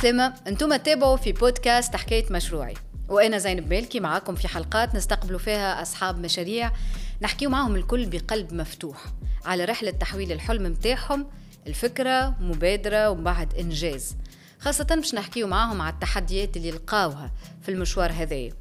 عسلامة أنتم تتابعوا في بودكاست حكاية مشروعي. وأنا زينب مالكي معاكم في حلقات نستقبلوا فيها أصحاب مشاريع نحكيو معهم الكل بقلب مفتوح على رحلة تحويل الحلم متاعهم الفكرة مبادرة ومن بعد إنجاز. خاصة باش نحكيو معاهم على التحديات اللي لقاوها في المشوار هذايا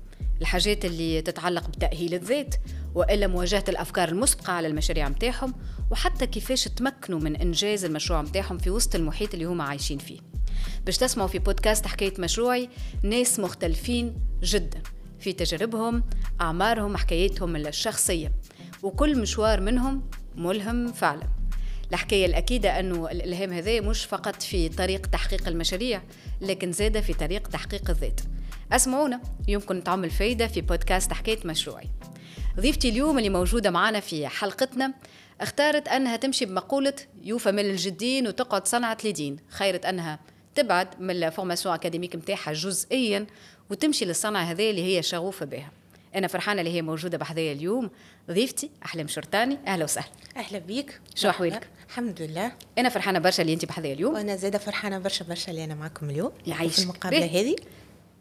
الحاجات اللي تتعلق بتأهيل الذات وإلا مواجهة الأفكار المسبقة على المشاريع متاعهم وحتى كيفاش تمكنوا من إنجاز المشروع متاعهم في وسط المحيط اللي هما عايشين فيه. باش تسمعوا في بودكاست حكاية مشروعي ناس مختلفين جدا. في تجاربهم أعمارهم حكايتهم الشخصية. وكل مشوار منهم ملهم فعلا. الحكاية الأكيدة أنه الإلهام هذا مش فقط في طريق تحقيق المشاريع لكن زادة في طريق تحقيق الذات. أسمعونا يمكن تعمل فايدة في بودكاست حكاية مشروعي. ضيفتي اليوم اللي موجودة معنا في حلقتنا اختارت أنها تمشي بمقولة يوفى من الجدين وتقعد صنعة لدين خيرت أنها تبعد من ال formation académique نتاعها جزئيا وتمشي للصنعة هذه اللي هي شغوفة بها. أنا فرحانة اللي هي موجودة بحذايا اليوم. ضيفتي احلام شرطاني أهلا وسهلا. أهلا بيك. شو أحوالك؟ الحمد لله. أنا فرحانة برشا اللي أنت بحذايا اليوم. وأنا زاده فرحانة برشا برشا اللي أنا معكم اليوم. يعيش في المقابلة هذه.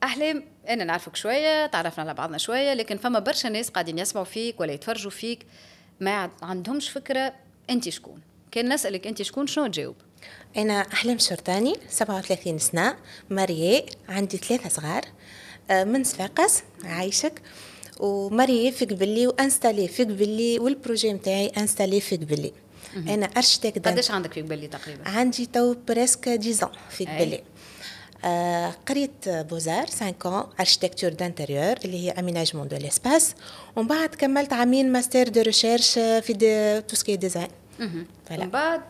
احلام أنا نعرفك شوية تعرفنا على بعضنا شوية لكن فما برشا ناس قاعدين يسمعوا فيك ولا يتفرجوا فيك. ما عندهمش فكرة أنت شكون. كان نسألك أنت شكون شنو تجاوب؟ أنا أحلام شرطاني 37 سنة mariée عندي ثلاثة صغار. آه، من صفاقس عايشك. و mariée في قبلي و installée في قبلي وال projet نتاعي installée في قبلي أنا أرشتك قداش عندك في قبلي تقريبا؟ عندي تو presque 10 في قبلي آه قريت beaux-arts 5 ans architecture d'intérieur اللي هي aménagement de l'espace ومن بعد كملت عامين master de recherche في de tout ce qui design من بعد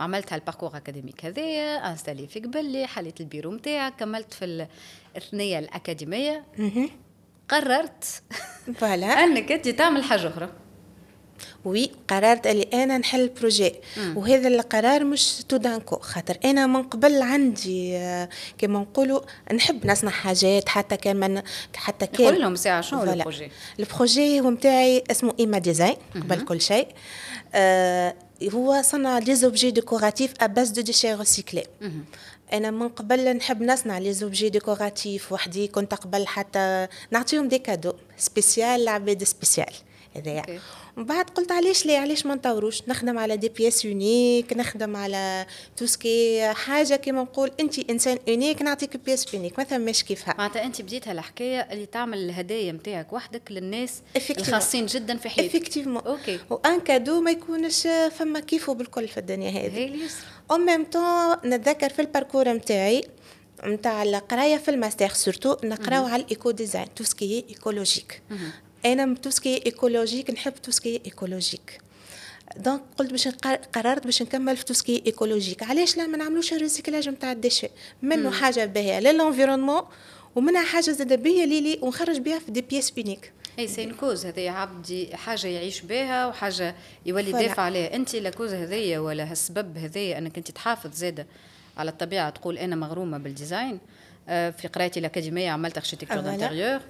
عملت هال parcours académique هذايا installée في قبلي حليت البيرو نتاعك كملت في الثنيه الأكاديمية. قررت voilà. أنك انت تعمل حاجة أخرى. oui قررت اللي أنا نحل projet وهذا القرار مش تو donc خاطر أنا من قبل عندي كما نقولوا نحب نصنع حاجات حتى كان من حتى كان قول لهم ساعة شنو ال projet؟ ال projet هو نتاعي اسمه إيما ديزاين قبل كل شيء. آه هو صنع les objets décoratifs à base de déchets recyclés أنا من قبل نحب نصنع les objets décoratifs وحدي كنت قبل حتى نعطيهم des cadeaux spéciales لعباد spéciales هذايا. ومن بعد قلت علاش ليه؟ علاش ما نطوروش؟ نخدم على des pièces uniques نخدم على tout ce qui حاجة كيما نقول انت إنسان unique نعطيك pièce unique ما ثماش كيفها. معناتها انت بديتها الحكاية اللي تعمل الهدايا نتاعك وحدك للناس الخاصين جدا في حياتك. effectivement okay. و un cadeau ما يكونش فما كيفه بالكل في الدنيا هذه. au même temps نتذكر في ال parcours نتاعي نتاع القراية في ال master surtout نقراو على ال éco-design tout ce qui écologique أنا tout ce qui écologique نحب tout ce qui écologique donc قلت باش قررت باش نكمل في tout ce qui écologique علاش لا؟ ما نعملوش ال recyclage نتاع ال déchets منه حاجة باهية لل environnement ومنها حاجة زادة باهيه ليلي ونخرج بها في des pièces uniques et cette cause هذه عبدي حاجة يعيش بها وحاجة يولي دافع عليها. أنت la cause هذيا ولا هالسبب هذيا أنك أنت تحافظ زادة على الطبيعة تقول أنا مغرومة بال design آه، في قرايتي الأكاديمية عملت architecture d'intérieur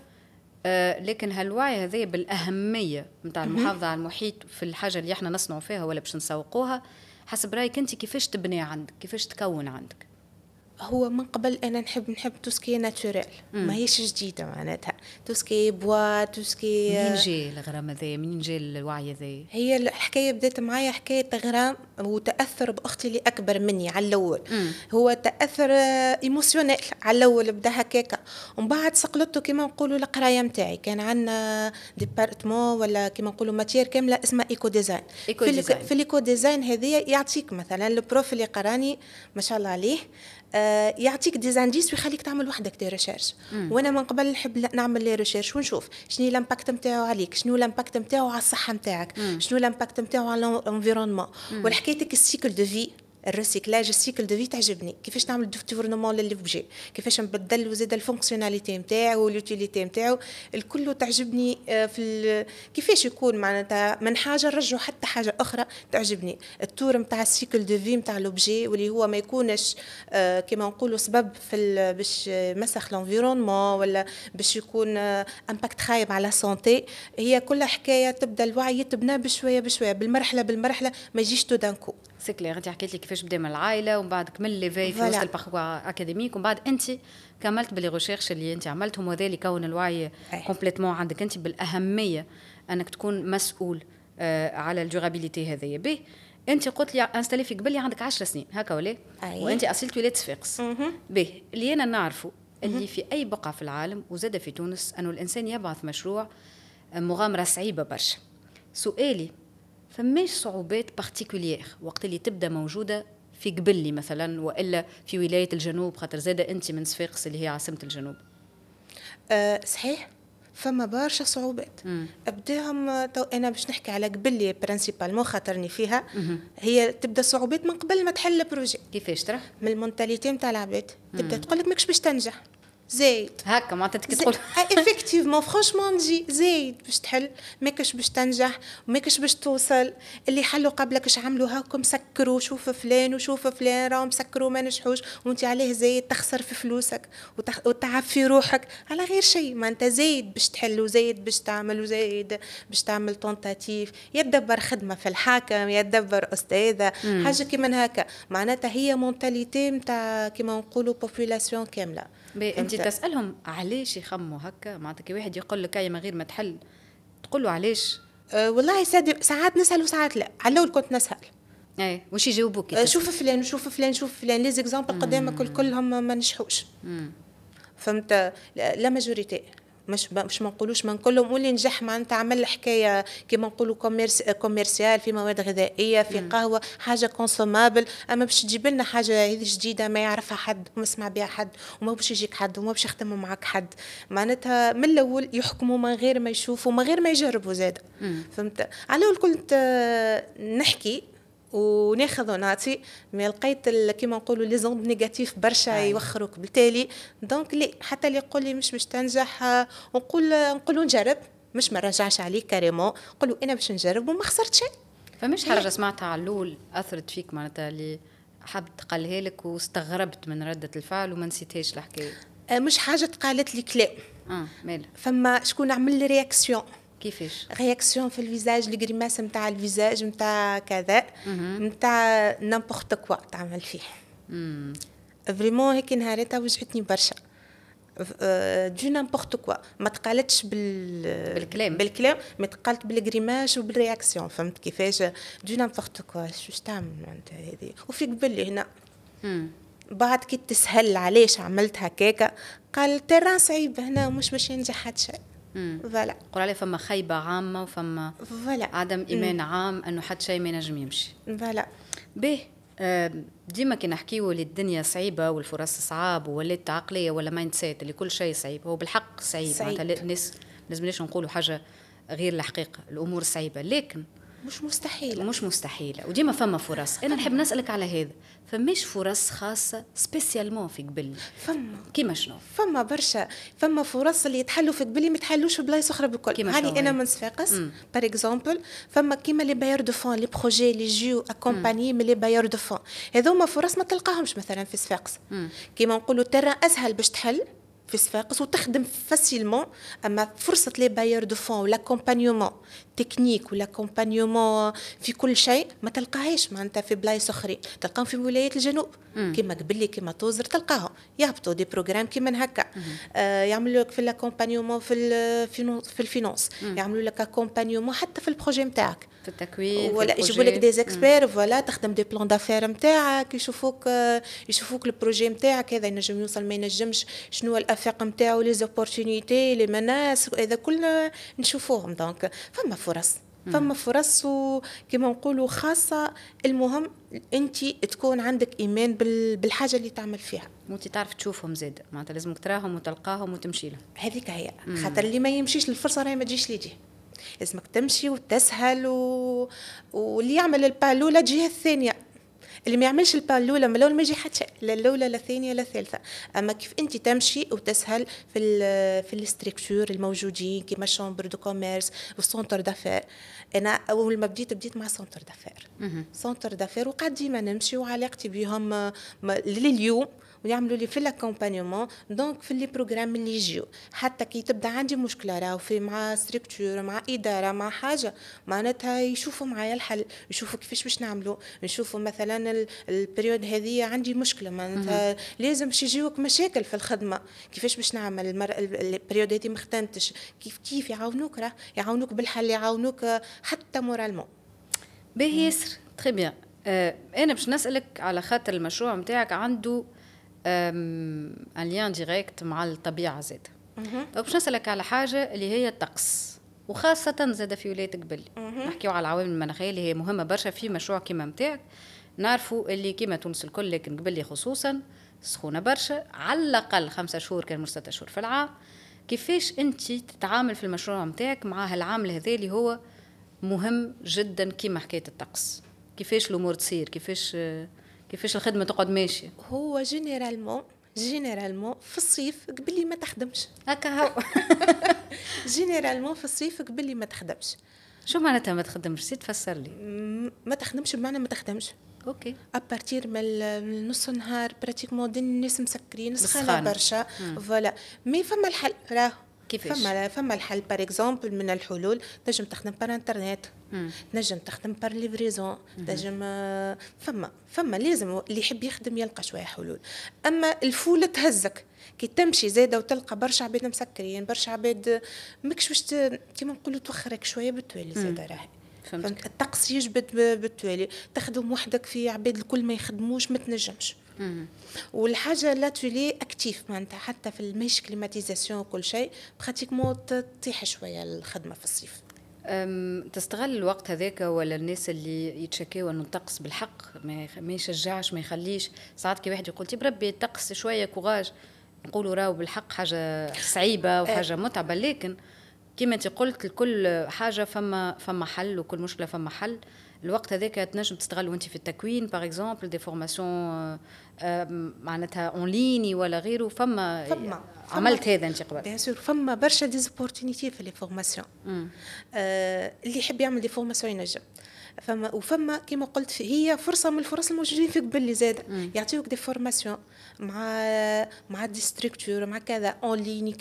لكن هالوعي هذا بالأهمية نتاع المحافظة على المحيط في الحاجة اللي إحنا نصنعوا فيها ولا باش نسوقوها حسب رأيك أنت كيفاش تبني عندك؟ كيفاش تكون عندك؟ هو من قبل أنا نحب نحب توسكي ناتوريل. ما هيش جديدة معناتها. توسكي بوا توسكي منين جاي الغرام هذا منين جاي الوعي هذا هي الحكاية بدات معايا حكاية غرام وتأثر بأختي اللي أكبر مني على الأول. هو تأثر émotionnel على الأول بدا هكاكا. ومن بعد سقلته كما نقولوا القراية نتاعي كان عندنا département ولا كما نقولوا matière كاملة اسمها éco-design éco في, design. في ال éco-design هذه يعطيك مثلا ال prof اللي قراني ما شاء الله عليه. يعطيك des indices ويخليك تعمل وحدك des recherches وأنا من قبل نحب نعمل les recherches ونشوف شنو ال impact نتاعو عليك شنو ال impact نتاعو على الصحة نتاعك شنو ال impact نتاعو على ال environnement والحكايتك ال cycle de vie ال recyclage ال cycle de vie تعجبني. كيفاش نعمل détournement لل objet كيفاش نبدل وزيد ال fonctionnalité نتاعو وال utilité نتاعو؟ الكل تعجبني آه، في كيفاش يكون؟ معناتها من حاجة نرجعوا حتى حاجة أخرى تعجبني. التور نتاع ال cycle de vie نتاع l'objet واللي هو ما يكونش آه، كما نقولوا سبب في باش مسخ l'environnement ولا باش يكون impact آه، خايب على santé هي كل حكاية تبدأ الوعي يتبنى بشوية بشوية بالمرحلة بالمرحلة ما يجيش tout d'un coup c'est clair انت حكيت لي كيفاش بدا من العائلة ومن بعد كمل لي في في وسط ال parcours académique ومن بعد انت كملت بال les recherches اللي انت عملتهم وهذا اللي كون الوعي complètement عندك انت بالأهمية أنك تكون مسؤول آه على ال durabilité هذايا به انت قلت لي installé في قبل عندك 10 سنين. هكا ولا. وانت أصلا ولاد صفاقس به اللي أنا نعرفه اللي في أي بقعة في العالم وزاد في تونس أنه الإنسان يبعث مشروع آه، مغامرة صعيبة برشا. سؤالي فماش صعوبات particulières وقت اللي تبدأ موجودة في قبلي مثلا وإلا في ولاية الجنوب خاطر زادة أنت من صفاقس اللي هي عاصمة الجنوب. أه صحيح. فما برشا صعوبات. أبداهم تو أنا باش نحكي على قبلي principalement خاطرني فيها. هي تبدأ صعوبات من قبل ما تحل ال projet كيفاش ترى؟ من ال mentalité نتاع العباد. تبدأ تقول لك ماكش باش تنجح. زايد هكا معناتها تقول. effectivement franchement نجي زايد باش تحل ماكش باش تنجح وماكش باش توصل. اللي حلوا قبلك اش عملوا؟ هاكم سكروا شوف فلان وشوف فلان راهم سكروا ما نجحوش. وانت عليه زايد تخسر في فلوسك وتخ... وتعب في روحك. على غير شيء ما انت زايد باش تحل وزايد باش تعمل وزايد باش تعمل tentative يدبر خدمة في الحاكم يدبر أستاذة. حاجة كيما هكا. معناتها هي mentalité نتاع كيما نقولوا population كاملة. انت تسالهم علاش يخموا هكا؟ معناتها كي واحد يقول لك من غير ما تحل. تقول له علاش أه والله ساعات نسأل وساعات لا. على الأول كنت نسأل. اي وش يجاوبوك؟ أه شوف فلان شوف فلان شوف فلان. les exemples قدامك الكل ما نجحوش فهمت؟ la majorité مش مش ما نقولوش من كلهم واللي نجح معناتها عمل حكايه كيما نقولوا commerce commercial في مواد غذائية في قهوة حاجة consommable أما باش تجيب لنا حاجة هذه جديدة ما يعرفها حد وما يسمع بها حد وما باش يجيك حد وما باش يخدموا معك حد معناتها من الأول يحكموا من غير ما يشوفوا من غير ما يجربوا زاد. فهمت؟ على الأول كنت نحكي وناخذ ونعطي mais لقيت كيما نقولوا les ondes négatives برشا يوخروك بالتالي. donc لي حتى اللي يقول لي مش باش تنجح نقول نقولوا نجرب. مش ما نرجعش عليك carrément نقولوا أنا باش نجرب وما خسرت شيء فمش حاجة سمعتها على الأول أثرت فيك معناتها اللي حبت تقالها لك واستغربت من ردة الفعل وما نسيتهاش الحكاية. أه، مش حاجة تقالت لي كلام آه أما فما شكون عمل لي réaction. كيفاش؟ réaction في ال visage ال grimaces نتاع ال visage نتاع كذا نتاع n'importe quoi تعمل فيه. vraiment هيك نهارتها وجعتني برشا. de n'importe quoi ما تقالتش بال بالكلام. بالكلام ما تقالت بال grimace وبال réaction. فهمت كيفاش؟ de n'importe quoi شو تعمل أنت هذه؟ وفي قبل هنا. بعد كي تسأل علاش عملت هكاكا قال terrain صعيب هنا مش باش ينجح حد شيء voilà. عليه فما خيبة عامة وفما voilà. عدم إيمان مم. عام إنه حد شيء ما ينجم يمشي. voilà. به ديما كي نحكيو اللي الدنيا صعيبة والفرص صعاب ولات عقلية ولا mindset اللي كل شيء صعيب هو بالحق صعيب. معناتها الناس لازمناش نقولوا حاجة غير الحقيقة الأمور صعيبة. لكن مش مستحيلة. مش مستحيلة. وديما فما فرص. أنا نحب نسألك على هذا. فماش فرص خاصة spécialement في قبل فما. كيما شنو؟ فما برشا. فما فرص اللي يتحلوا في قبل ما يتحلوش في بلايص أخرى بكل هاني أنا من صفاقس par exemple فما كيما les bailleurs de fonds les projets اللي يجيو accompagnés من les bailleurs de fonds هذوما فرص ما تلقاهمش مثلا في صفاقس كيما نقولوا ترى أسهل باش تحل. في صفاقس وتخدم facilement اما فرصه les bailleurs de fonds و l'accompagnement technique و l'accompagnement في كل شيء ما تلقاهاش معناتها في بلايص اخرين تلقاهم في ولايات الجنوب كيما قبلي كيما توزر تلقاهم يهبطوا des programmes كيما هكا آه يعملوا لك في l'accompagnement في في ال finance يعملوا لك accompagnement حتى في ال projet نتاعك في التكوين ولا يجيبوا لك دي زيكسبير voilà تخدم des plans d'affaires نتاعك يشوفوك يشوفوك ال projet نتاعك هذا ينجم يوصل ما ينجمش شنو الافاق نتاعو les opportunités les menaces هذا كله نشوفوهم donc فما فرص فما فرص وكما نقولوا خاصة المهم انت تكون عندك ايمان بالحاجة اللي تعمل فيها وانت تعرف تشوفهم زاد معناتها لازمك تراهم وتلقاهم وتمشي لهم هذيك هي خاطر اللي ما يمشيش للفرصة راهي ما تجيش ليجي لازمك تمشي وتسأل و... واللي يعمل ال pas الأولى تجيه الثانية. اللي ما يعملش ال pas الأولى من الأول ما يجي حتى لا الأولى لا الثانية لا الثالثة. أما كيف أنت تمشي وتسأل في ال في ال structures الموجودين كيما ال chambre de commerce وال centre d'affaires. أنا أول ما بديت بديت مع centre d'affaires. centre d'affaires وقاعد ديما نمشي وعلاقتي بهم لليوم. ويعملوا لي في ال accompagnement donc في les programmes اللي يجيو. حتى كي تبدا عندي مشكلة راهو في مع structure مع إدارة مع حاجة معناتها يشوفوا معايا الحل يشوفوا كيفاش باش نعملوا نشوفوا مثلا ال période هذه عندي مشكلة معناتها لازم باش يجيوك مشاكل في الخدمة. كيفاش باش نعمل؟ المر... ال période هذه ما خدمتش كيف كيف يعاونوك؟ راه يعاونوك بالحل يعاونوك حتى moralement. باهي ياسر تري bien آه أنا باش نسألك على خاطر المشروع نتاعك عنده un lien direct مع الطبيعة زاد. donc باش نسألك على حاجة اللي هي الطقس وخاصة زاد في ولاية قبلي. نحكيو على العوامل المناخية اللي هي مهمة برشا في مشروع كيما نتاعك نعرفوا اللي كيما تونس الكل لكن قبلي خصوصا سخونة برشا. على الأقل خمسة شهور كان ستة أشهر في العام. كيفاش أنت تتعامل في المشروع نتاعك مع هالعامل هذا اللي هو مهم جدا كيما حكاية الطقس؟ كيفاش الأمور تصير؟ كيفاش كيفاش الخدمة تقعد ماشية؟ هو généralement généralement في الصيف قبلي ما تخدمش. هكا هو. généralement في الصيف قبلي ما تخدمش. شو معناتها ما تخدمش؟ سي تفسر لي. ما تخدمش بمعنى ما تخدمش. OK. à partir من نص النهار pratiquement الناس مسكرين سخانة برشا. voilà mais فما الحل. راه كيفاش؟ فما فما الحل. par exemple من الحلول تنجم تخدم par internet تنجم تخدم par livraison تنجم فما فما لازم اللي يحب يخدم يلقى شوية حلول. أما ال foule تهزك. كي تمشي زاده وتلقى برشا عباد مسكرين برشا عباد ماكش باش كيما نقولوا توخرك شوية بالتوالي زاده راهي. فهمت؟ الطقس يجبد بالتوالي. تخدم وحدك في عباد الكل ما يخدموش ما تنجمش. والحاجة لاتولي actif معناتها حتى في الميش climatisation وكل شيء pratiquement تطيح شوية الخدمة في الصيف. تستغل الوقت هذاك ولا الناس اللي يتشكاو إنه الطقس بالحق ما يشجعش ما يخليش؟ ساعات كي واحد يقول بربي الطقس شوية courage نقولوا راهو بالحق حاجة صعيبة وحاجة متعبة لكن كما انت قلت لكل حاجة فما فما حل وكل مشكلة فما حل. الوقت هذاك تنجم تستغل وانت في التكوين par exemple des formations معناتها en ligne ولا غيره. فما, فما. عملت هذا أنت قبل. bien sûr فما برشا des opportunités في les formations آه اللي يحب يعمل des formations ينجم. فما وفما كما قلت هي فرصة من الفرص الموجودين في قبلي زاد يعطيوك des formations مع مع des structures مع كذا en ligne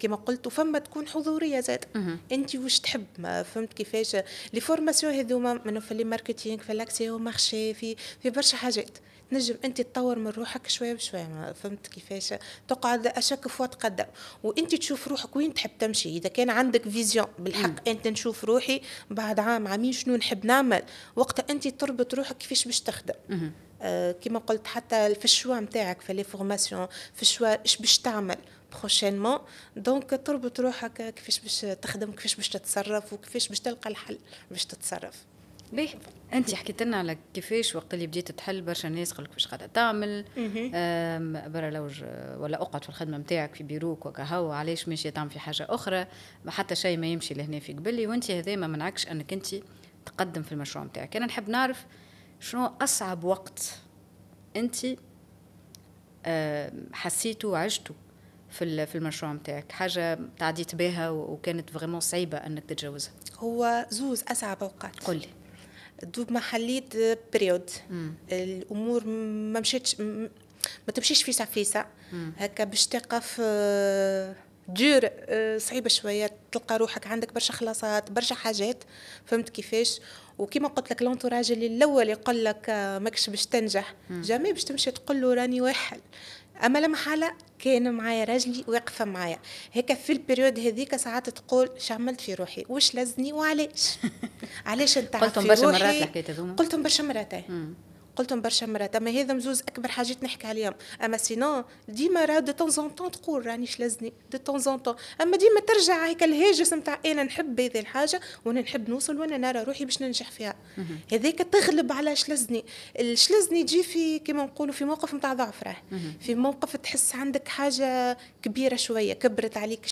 كما قلت. وفما تكون حضورية زاد أنت واش تحب؟ ما فهمت كيفاش. les formations هذوما منو في le marketing في l'accès marché في في برشا حاجات. تنجم أنت تطور من روحك شوية بشوية فهمت كيفاش؟ تقعد à chaque fois تقدم. وأنت تشوف روحك وين تحب تمشي. إذا كان عندك vision بالحق. أنت نشوف روحي بعد عام عامين شنو نحب نعمل؟ وقتها أنت تربط روحك كيفاش باش تخدم. آه كما قلت حتى في ال choix نتاعك في les formations في ال choix إيش باش تعمل prochainement donc تربط روحك كيفاش باش تخدم كيفاش باش تتصرف وكيفاش باش تلقى الحل باش تتصرف. باهي أنت حكيت لنا على كيفاش وقت اللي بديت تحل برشا ناس قالك واش قاعدة تعمل برا لوج ولا أقعد في الخدمة نتاعك في بيروك وكهو علاش ماشيه تعمل في حاجة أخرى؟ ما حتى شيء ما يمشي لهنا في قبلي وأنت هذا ما منعكش أنك أنت تقدم في المشروع نتاعك أنا نحب نعرف شنو أصعب وقت أنت حسيتوا وعشتوا في في المشروع نتاعك حاجة تعديت بها وكانت vraiment صعيبة أنك تتجاوزها. هو زوز أصعب أوقات. قل لي. دوب ما حليت période الأمور ما مشيتش ما تمشيش فيسع فيسع هكا باش تقف دور صعيبة شوية. تلقى روحك عندك برشا خلاصات برشا حاجات. فهمت كيفاش؟ وكما قلت لك l'entourage اللي الأول يقول لك ماكش باش تنجح. jamais باش تمشي تقول له راني واحد. أما لما حالة كان معايا راجلي واقفة معايا. هيك في ال période هذيك ساعات تقول شو عملت في روحي؟ وش لزني وعلاش؟ علاش أنت قلتهم برشا مرات الحكاية هذوما. قلتهم برشا مرات قلتهم برشا مرات أما هذوما زوز أكبر حاجات نحكي عليهم أما sinon ديما راه de temps en temps تقول راني شلزني de temps en temps أما ديما ترجع هيك الهاجس نتاع أنا نحب هذه الحاجة وأنا نحب نوصل وأنا نرى روحي باش ننجح فيها. هذيك تغلب على شلزني الشلزني يجي في كما نقولوا في موقف نتاع ضعف راه. في موقف تحس عندك حاجة كبيرة شوية كبرت عليك